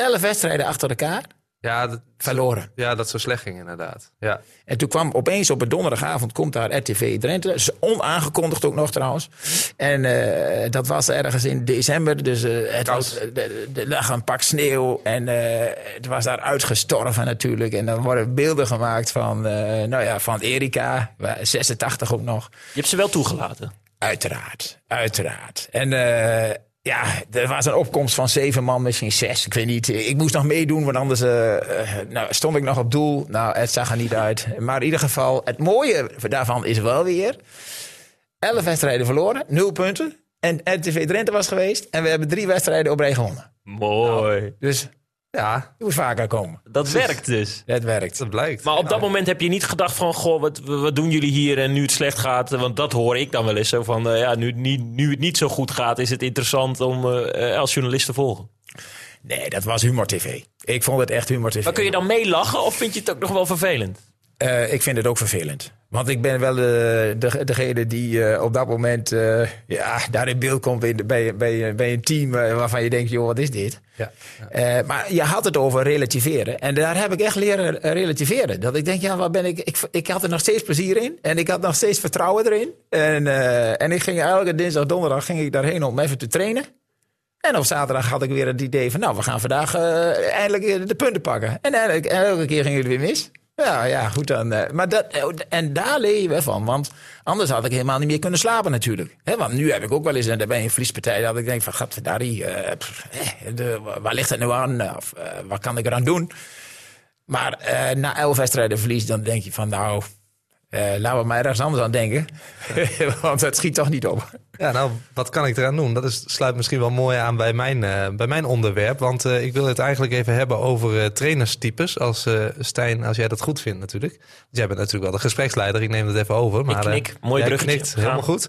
elf wedstrijden achter elkaar Ja, dat, verloren. ja, dat zo slecht ging inderdaad. Ja. En toen kwam opeens op een donderdagavond komt daar RTV Drenthe. Is onaangekondigd ook nog trouwens. En eh, dat was ergens in december. Dus eh, het was, eh, er er lag een pak sneeuw. En eh, het was daar uitgestorven natuurlijk. En dan worden beelden gemaakt van, eh, nou ja, van Erika. 86 ook nog. Je hebt ze wel toegelaten. Uiteraard, uiteraard. En eh, ja, er was een opkomst van zeven man, misschien zes. Ik weet niet. Ik moest nog meedoen, want anders eh, eh, nou, stond ik nog op doel. Nou, het zag er niet uit. Maar in ieder geval, het mooie daarvan is wel weer... elf wedstrijden verloren, nul punten. En RTV Drenthe was geweest. En we hebben drie wedstrijden op rij gewonnen. Mooi. Dus Ja, je moet vaker komen. Dat werkt dus. Het werkt. dat blijkt. Maar op dat moment heb je niet gedacht van... Goh, wat, wat doen jullie hier en nu het slecht gaat? Want dat hoor ik dan wel eens zo van... eh, ja, nu, niet, nu het niet zo goed gaat, is het interessant om eh, als journalist te volgen. Nee, dat was Humor TV. Ik vond het echt Humor TV. Maar kun je dan meelachen of vind je het ook nog wel vervelend? Eh, ik vind het ook vervelend. Want ik ben wel de, de, degene die eh, op dat moment eh, ja, daar in beeld komt bij, bij, bij, bij een team eh, waarvan je denkt, joh, wat is dit? Ja. Eh, maar je had het over relativeren. En daar heb ik echt leren eh, relativeren. Dat ik denk, ja, wat ben ik, ik? Ik had er nog steeds plezier in. En ik had nog steeds vertrouwen erin. En, eh, en ik ging elke dinsdag, donderdag ging ik daarheen om even te trainen. En op zaterdag had ik weer het idee van, nou, we gaan vandaag eh, eindelijk de punten pakken. En elke keer ging het weer mis. Ja, ja, goed dan. eh, maar dat, eh, en daar leer je van. Want anders had ik helemaal niet meer kunnen slapen natuurlijk. Hè, want nu heb ik ook wel eens en bij een verliespartij dat ik denk van... Gadverdarrie, pff, eh, waar ligt het nou aan? Of eh, wat kan ik eraan doen? Maar na elf wedstrijden verlies, dan denk je van nou... Eh, laten we maar ergens anders aan denken. Want het schiet toch niet op. Ja, nou, wat kan ik eraan doen? Dat is, sluit misschien wel mooi aan bij mijn, eh, bij mijn onderwerp. Want eh, ik wil het eigenlijk even hebben over eh, trainerstypes. Als eh, Stijn, als jij dat goed vindt natuurlijk. Want jij bent natuurlijk wel de gespreksleider. Ik neem het even over. Maar, knik. eh, Mooi bruggetje. knikt, Gaan. helemaal goed.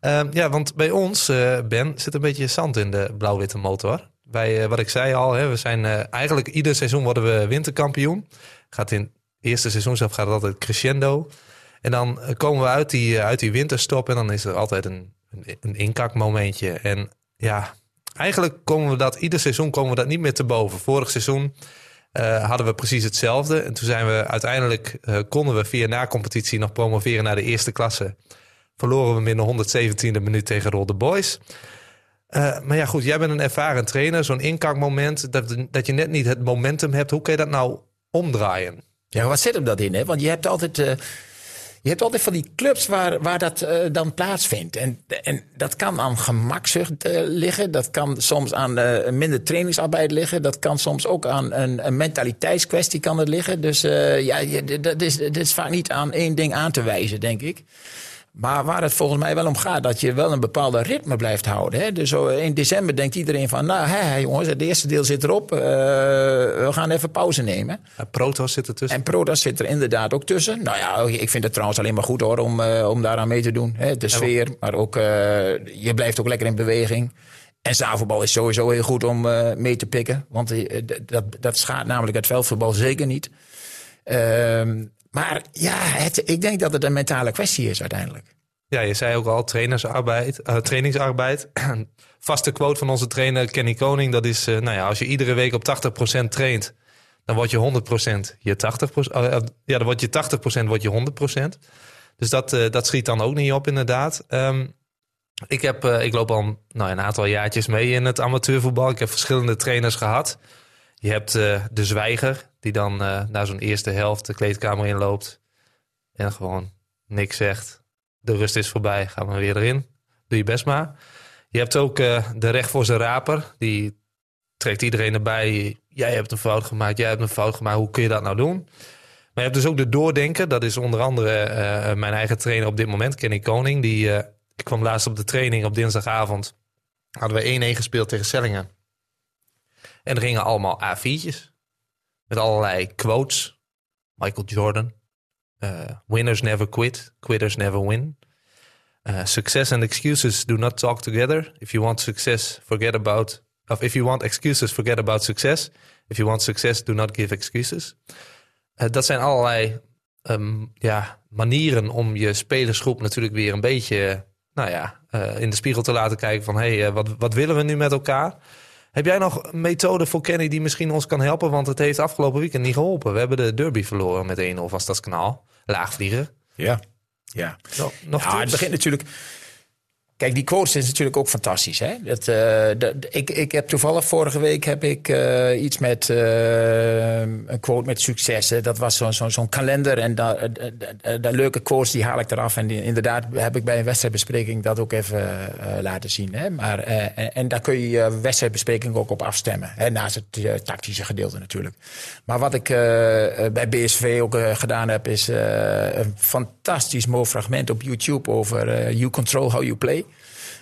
Ehm, ja, want bij ons, eh, Ben, zit een beetje zand in de blauw-witte motor. Wij, wat ik zei al, hè, we zijn eh, eigenlijk ieder seizoen worden we winterkampioen. Gaat in het eerste seizoen zelf gaat het altijd crescendo. En dan eh, komen we uit die, eh, uit die winterstop en dan is er altijd een, een, een inkakmomentje. En ja, eigenlijk komen we dat, ieder seizoen komen we dat niet meer te boven. Vorig seizoen eh, hadden we precies hetzelfde. En toen zijn we uiteindelijk, konden we via na-competitie nog promoveren naar de eerste klasse. Verloren we binnen 117e minuut tegen Rode Boys. Eh, maar ja, goed, jij bent een ervaren trainer. Zo'n inkakmoment, dat, dat je net niet het momentum hebt. Hoe kun je dat nou omdraaien? Ja, wat zit hem dat in? Hè? Want je hebt altijd, je hebt altijd van die clubs waar, waar dat eh, dan plaatsvindt. En, en dat kan aan gemakzucht eh, liggen. Dat kan soms aan eh, minder trainingsarbeid liggen. Dat kan soms ook aan een, mentaliteitskwestie kan het liggen. Dus ja, dat is, dat is vaak niet aan één ding aan te wijzen, denk ik. Maar waar het volgens mij wel om gaat, dat je wel een bepaalde ritme blijft houden. Hè? Dus zo in december denkt iedereen van, nou hè, jongens, het eerste deel zit erop. Eh, we gaan even pauze nemen. Uh, Protos zit ertussen. En Prodas zit er inderdaad ook tussen. Nou ja, ik vind het trouwens alleen maar goed hoor om, eh, om daaraan mee te doen. Hè? De sfeer, maar ook eh, je blijft ook lekker in beweging. En zaalvoetbal is sowieso heel goed om mee te pikken. Want dat, dat schaadt namelijk het veldvoetbal zeker niet. Ehm, maar ja, het, ik denk dat het een mentale kwestie is uiteindelijk. Ja, je zei ook al, trainersarbeid, eh, trainingsarbeid. Vaste quote van onze trainer Kenny Koning, dat is... eh, nou ja, als je iedere week op 80% traint, dan word je 100% je 80%. eh, ja, dan word je 80% word je 100%. Dus dat, dat schiet dan ook niet op inderdaad. Ehm, ik, heb, ik loop al nou, een aantal jaartjes mee in het amateurvoetbal. Ik heb verschillende trainers gehad. Je hebt de zwijger, die dan eh na zo'n eerste helft de kleedkamer inloopt. En gewoon niks zegt. De rust is voorbij, gaan we weer erin. Doe je best maar. Je hebt ook eh, de recht voor zijn raper. Die trekt iedereen erbij. Jij hebt een fout gemaakt, jij hebt een fout gemaakt. Hoe kun je dat nou doen? Maar je hebt dus ook de doordenker. Dat is onder andere eh, mijn eigen trainer op dit moment, Kenny Koning. Die, ik kwam laatst op de training op dinsdagavond. Hadden we 1-1 gespeeld tegen Sellingen. En er gingen allemaal A4'tjes. Met allerlei quotes. Michael Jordan. Uh, winners never quit. Quitters never win. Uh, success and excuses do not talk together. If you want success, forget about. Of if you want excuses, forget about success. If you want success, do not give excuses. Uh, dat zijn allerlei um, ja, manieren om je spelersgroep natuurlijk weer een beetje nou ja, in de spiegel te laten kijken van hé, hey, wat, wat willen we nu met elkaar? Heb jij nog een methode voor Kenny die misschien ons kan helpen? Want het heeft afgelopen weekend niet geholpen. We hebben de derby verloren met 1-0 van Stadskanaal. Laagvlieger. Ja. Ja, nog, nog ja het begint natuurlijk. Kijk, die quotes is natuurlijk ook fantastisch. Hè? Uh, dat, ik, ik heb toevallig vorige week heb ik uh, iets met uh, een quote met successen. Dat was zo'n zo, zo kalender en daar de leuke quotes die haal ik eraf. En inderdaad heb ik bij een wedstrijdbespreking dat ook even laten zien. Hè? Maar, en, en, daar kun je je wedstrijdbespreking ook op afstemmen. Hè? Naast het tactische gedeelte natuurlijk. Maar wat ik bij BSV ook gedaan heb, is een fantastisch mooi fragment op YouTube over You Control How You Play.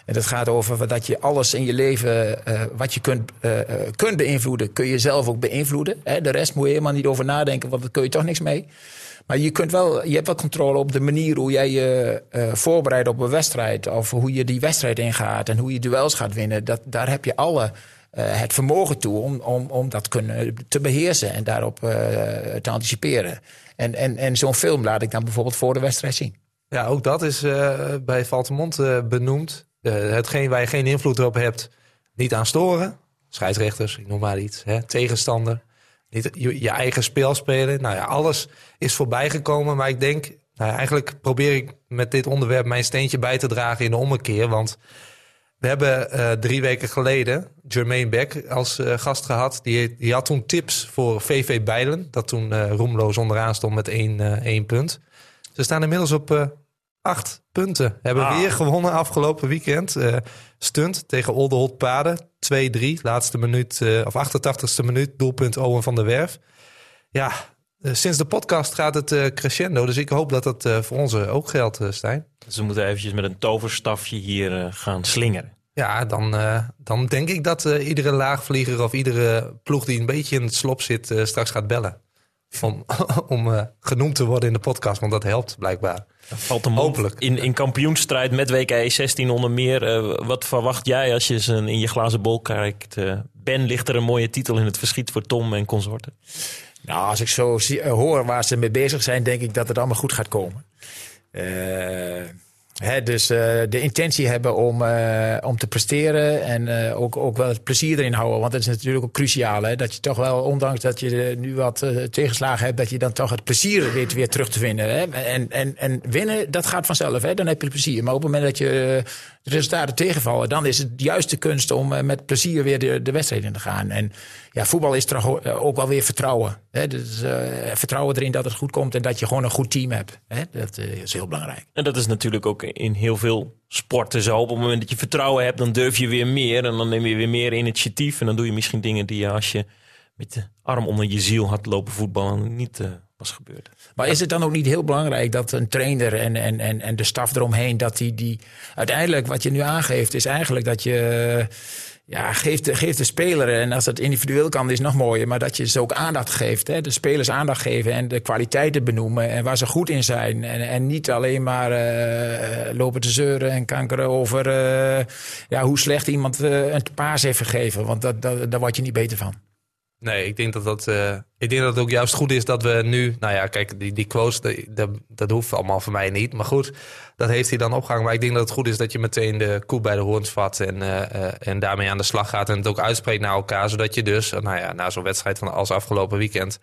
En dat gaat over dat je alles in je leven uh, wat je kunt, uh, kunt beïnvloeden, kun je zelf ook beïnvloeden. Hè? De rest moet je helemaal niet over nadenken, want daar kun je toch niks mee. Maar je, kunt wel, je hebt wel controle op de manier hoe jij je voorbereidt op een wedstrijd. Of hoe je die wedstrijd ingaat en hoe je duels gaat winnen. Dat, daar heb je alle het vermogen toe om, om, om dat kunnen, te beheersen en daarop te anticiperen. En, en, en zo'n film laat ik dan bijvoorbeeld voor de wedstrijd zien. Ja, ook dat is bij Valtemont benoemd. Uh, hetgeen waar je geen invloed op hebt, niet aan storen. Scheidsrechters, ik noem maar iets. Hè? Tegenstander. Niet je, eigen spel spelen. Nou ja, alles is voorbij gekomen. Maar ik denk, nou eigenlijk probeer ik met dit onderwerp mijn steentje bij te dragen in de ommekeer. Want we hebben uh, drie weken geleden Jermaine Beck als uh, gast gehad. Die, die, had toen tips voor VV Bijlen. Dat toen uh, roemloos onderaan stond met één, één punt. Ze staan inmiddels op acht punten. Hebben ah. weer gewonnen afgelopen weekend. Uh, stunt tegen Olderholt Paden. 2-3, laatste minuut, uh, of 88ste minuut. Doelpunt Owen van der Werf. Ja, eh, sinds de podcast gaat het eh, crescendo. Dus ik hoop dat dat eh, voor ons eh, ook geldt, eh, Stijn. Dus we moeten eventjes met een toverstafje hier eh, gaan slingeren. Ja, dan, eh, dan denk ik dat eh, iedere laagvlieger of iedere ploeg die een beetje in het slop zit eh, straks gaat bellen. Om, om eh, genoemd te worden in de podcast, want dat helpt blijkbaar. Valt hem op. Hopelijk. In, in kampioensstrijd met WK 16 onder meer. eh, wat verwacht jij als je eens een- in je glazen bol kijkt? Eh, ben, ligt er een mooie titel in het verschiet voor Tom en consorten? Nou, als ik zo zie, hoor waar ze mee bezig zijn, denk ik dat het allemaal goed gaat komen. Eh, dus eh, de intentie hebben om, eh, om te presteren en eh, ook, ook wel het plezier erin houden. Want dat is natuurlijk ook cruciaal. Hè? Dat je toch wel, ondanks dat je nu wat tegenslagen hebt, dat je dan toch het plezier weet weer terug te vinden. Hè? En, en, en winnen, dat gaat vanzelf. Hè? Dan heb je plezier. Maar op het moment dat je de resultaten tegenvallen, dan is het juist de kunst om met plezier weer de, de wedstrijd in te gaan. En ja, voetbal is toch eh, ook wel weer vertrouwen. Hè? Dus, eh, vertrouwen erin dat het goed komt en dat je gewoon een goed team hebt. Hè? Dat eh, is heel belangrijk. En dat is natuurlijk ook in heel veel sporten zo. Op het moment dat je vertrouwen hebt, dan durf je weer meer. En dan neem je weer meer initiatief. En dan doe je misschien dingen die je als je met de arm onder je ziel had lopen voetballen niet eh, was gebeurd. Maar is het dan ook niet heel belangrijk dat een trainer en, en, en, en de staf eromheen, dat die, die uiteindelijk wat je nu aangeeft, is eigenlijk dat je ja, geeft, de- geeft de speler, en als het individueel kan, is nog mooier, maar dat je ze ook aandacht geeft. Hè? De spelers aandacht geven en de kwaliteiten benoemen en waar ze goed in zijn. En, en niet alleen maar eh, lopen te zeuren en kankeren over eh, ja, hoe slecht iemand eh, een paas heeft gegeven, want dat, dat, daar word je niet beter van. Nee, ik denk dat dat, eh, ik denk dat het ook juist goed is dat we nu... Nou ja, kijk, die, die quotes, dat, dat, hoeft allemaal voor mij niet. Maar goed, dat heeft hij dan opgehangen. Maar ik denk dat het goed is dat je meteen de koe bij de hoorns vat... en, eh, eh, en daarmee aan de slag gaat en het ook uitspreekt naar elkaar. Zodat je dus, nou ja, na zo'n wedstrijd van als afgelopen weekend...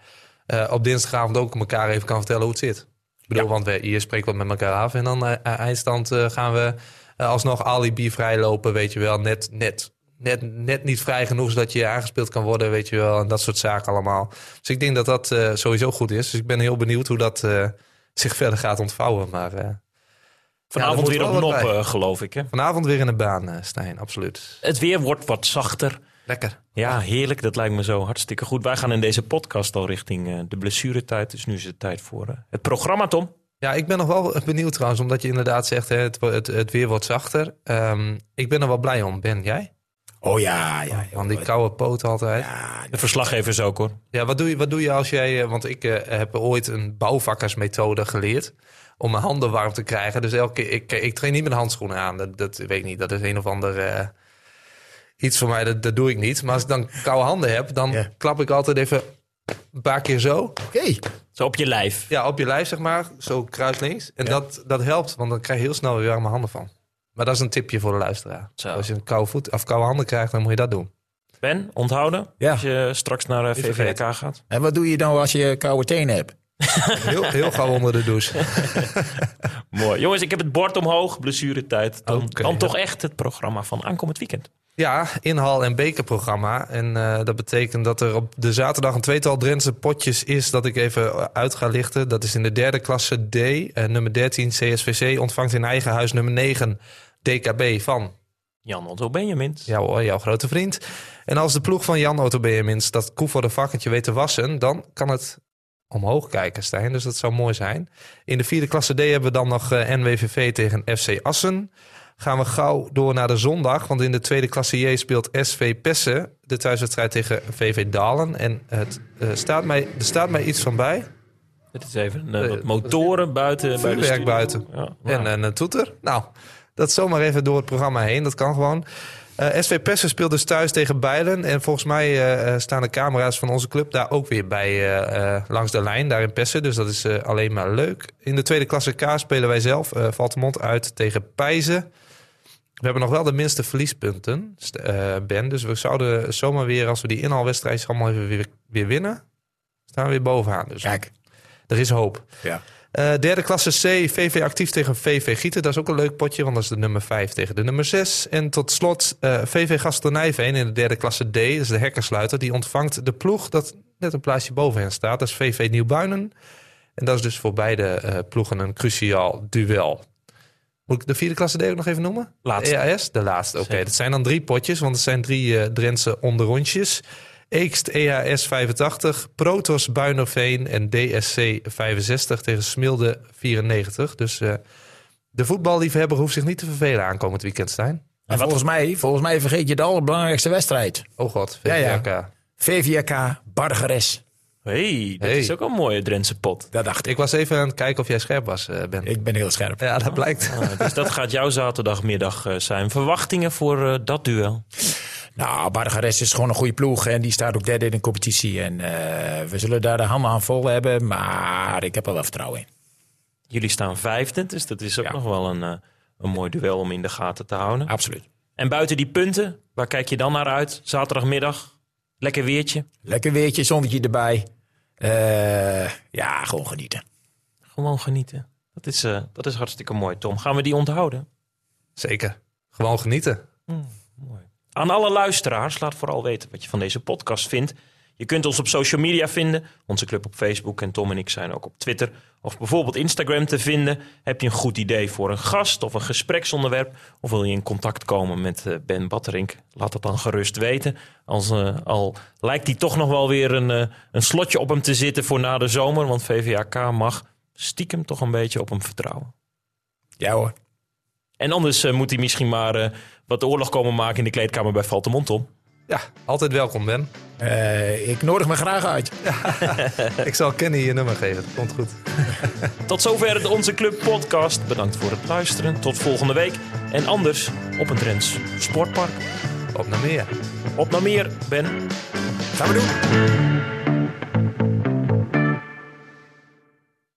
op dinsdagavond ook elkaar even kan vertellen hoe het zit. Ik bedoel, want we, hier spreken we met elkaar af. En dan eindstand gaan we alsnog alibi vrijlopen, weet je wel. Net, net, net, net niet vrij genoeg zodat je aangespeeld kan worden, weet je wel. En dat soort zaken allemaal. Dus ik denk dat dat eh, sowieso goed is. Dus ik ben heel benieuwd hoe dat eh, zich verder gaat ontvouwen. Maar eh, Vanavond weer op nop, geloof ik. Hè? vanavond weer in de baan, Stijn, absoluut. Het weer wordt wat zachter. Lekker. Ja, heerlijk. Dat lijkt me zo hartstikke goed. Wij gaan in deze podcast al richting de blessuretijd. Dus nu is het tijd voor het programma, Tom. Ja, ik ben nog wel benieuwd trouwens, omdat je inderdaad zegt, hè, het, het, het weer wordt zachter. Ehm, ik ben er wel blij om. Ben jij? Oh ja, ja. Van die koude poot altijd. ja, De verslaggevers ook hoor. Ja, wat doe je, wat doe je als jij... eh, Want ik eh, heb ooit een bouwvakkersmethode geleerd om mijn handen warm te krijgen. Dus elke keer, ik, ik train niet met handschoenen aan. Dat, dat weet ik niet. Dat is een of ander eh, iets voor mij. Dat, dat doe ik niet. Maar als ik dan koude handen heb, dan Ja. klap ik altijd even een paar keer zo. Oké. Zo op je lijf. Ja, op je lijf zeg maar. Zo kruislinks. En dat, dat helpt, want dan krijg je heel snel weer warme handen van. Maar dat is een tipje voor de luisteraar. Zo. Als je een koude, voet, of koude handen krijgt, dan moet je dat doen. Ben, onthouden. Ja. Als je straks naar eh, Niet VVK gaat. En wat doe je dan als je koude tenen hebt? Heel, heel gauw onder de douche. Mooi. Jongens, ik heb het bord omhoog. Blessuretijd. Dan, dan ja. toch echt het programma van aankomend weekend. Ja, inhal- en bekerprogramma. En eh, dat betekent dat er op de zaterdag een tweetal Drentse potjes is dat ik even uit ga lichten. Dat is in de derde klasse D. Eh, nummer 13 CSVC ontvangt in eigen huis nummer 9 DKB van Jan Otto Benjamins. jou, hoor, jouw grote vriend. En als de ploeg van Jan Otto Benjamins dat koe voor de vakketje weet te wassen, dan kan het omhoog kijken, Stijn. Dus dat zou mooi zijn. In de vierde klasse D hebben we dan nog eh, NWVV tegen FC Assen. Gaan we gauw door naar de zondag. Want in de tweede klasse J speelt SV Pessen de thuiswedstrijd tegen VV Dalen. En het, eh, staat mij, er staat mij iets van bij. Dit is even eh, wat motoren buiten. bij de Vuurwerk buiten. Ja, En een toeter. Nou, dat zomaar even door het programma heen. Dat kan gewoon. Eh, SV Pessen speelt dus thuis tegen Bijlen. En volgens mij eh, eh, staan de camera's van onze club daar ook weer bij langs de lijn. Daar in Pessen. Dus dat is alleen maar leuk. In de tweede klasse K spelen wij zelf. Valtemont uit tegen Pijzen. We hebben nog wel de minste verliespunten, Ben. Dus we zouden zomaar weer, als we die inhaalwedstrijd allemaal even weer, weer winnen... staan we weer bovenaan. Dus Kijk. er is hoop. Ja. Eh, derde klasse C, VV actief tegen VV Gieten. Dat is ook een leuk potje, want dat is de nummer 5 tegen de nummer 6. En tot slot eh, VV Gastonijveen in de derde klasse D. Dat is de hekkersluiter. Die ontvangt de ploeg dat net een plaatsje boven hen staat. Dat is VV Nieuwbuinen. En dat is dus voor beide eh, ploegen een cruciaal duel. Moet ik de vierde klasse D ook nog even noemen? Laatste. EAS? De laatste, oké. Dat zijn dan drie potjes, want het zijn drie Drentse onderrondjes. Eekst EHS 85, Protos Buinerveen en DSC 65 tegen Smilde 94. Dus eh, de voetballiefhebber hoeft zich niet te vervelen aankomend weekend, Stijn. En volgens mij, volgens mij vergeet je de allerbelangrijkste wedstrijd. Oh god, Ja, ja. VVRK. VVK Bargeres. hey, dat Hey. is ook een mooie Drentse pot. Dat dacht ik. Ik was even aan het kijken of jij scherp was, eh, Ben. Ik ben heel scherp. Ja, dat blijkt. Ah, dus dat gaat jouw zaterdagmiddag eh, zijn. Verwachtingen voor dat duel? Nou, Bargeres is gewoon een goede ploeg. En die staat ook derde in de competitie. En eh, we zullen daar de handen aan vol hebben. Maar ik heb er wel vertrouwen in. Jullie staan vijfde, dus dat is ook Ja. nog wel een, eh, een mooi duel om in de gaten te houden. Absoluut. En buiten die punten, waar kijk je dan naar uit? Zaterdagmiddag, lekker weertje. Lekker weertje, zonnetje erbij. Eh, ja, gewoon genieten. Gewoon genieten. Dat is, eh, dat is hartstikke mooi, Tom. Gaan we die onthouden? Zeker. Gewoon genieten. Mooi. Aan alle luisteraars, laat vooral weten wat je van deze podcast vindt. Je kunt ons op social media vinden. Onze club op Facebook en Tom en ik zijn ook op Twitter. Of bijvoorbeeld Instagram te vinden. Heb je een goed idee voor een gast of een gespreksonderwerp? Of wil je in contact komen met eh, Ben Batterink? Laat dat dan gerust weten. Als, eh, al lijkt hij toch nog wel weer een, eh, een slotje op hem te zitten voor na de zomer. Want VVAK mag stiekem toch een beetje op hem vertrouwen. Ja hoor. En anders moet hij misschien maar wat oorlog komen maken in de kleedkamer bij Valtemont, Tom. Ja, altijd welkom, Ben. Eh, ik nodig me graag uit. Ik zal Kenny je nummer geven. Dat komt goed. Tot zover de Onze Club podcast. Bedankt voor het luisteren. Tot volgende week. En anders op een Drents sportpark. Op naar meer. Op naar meer, Ben. Gaan we doen.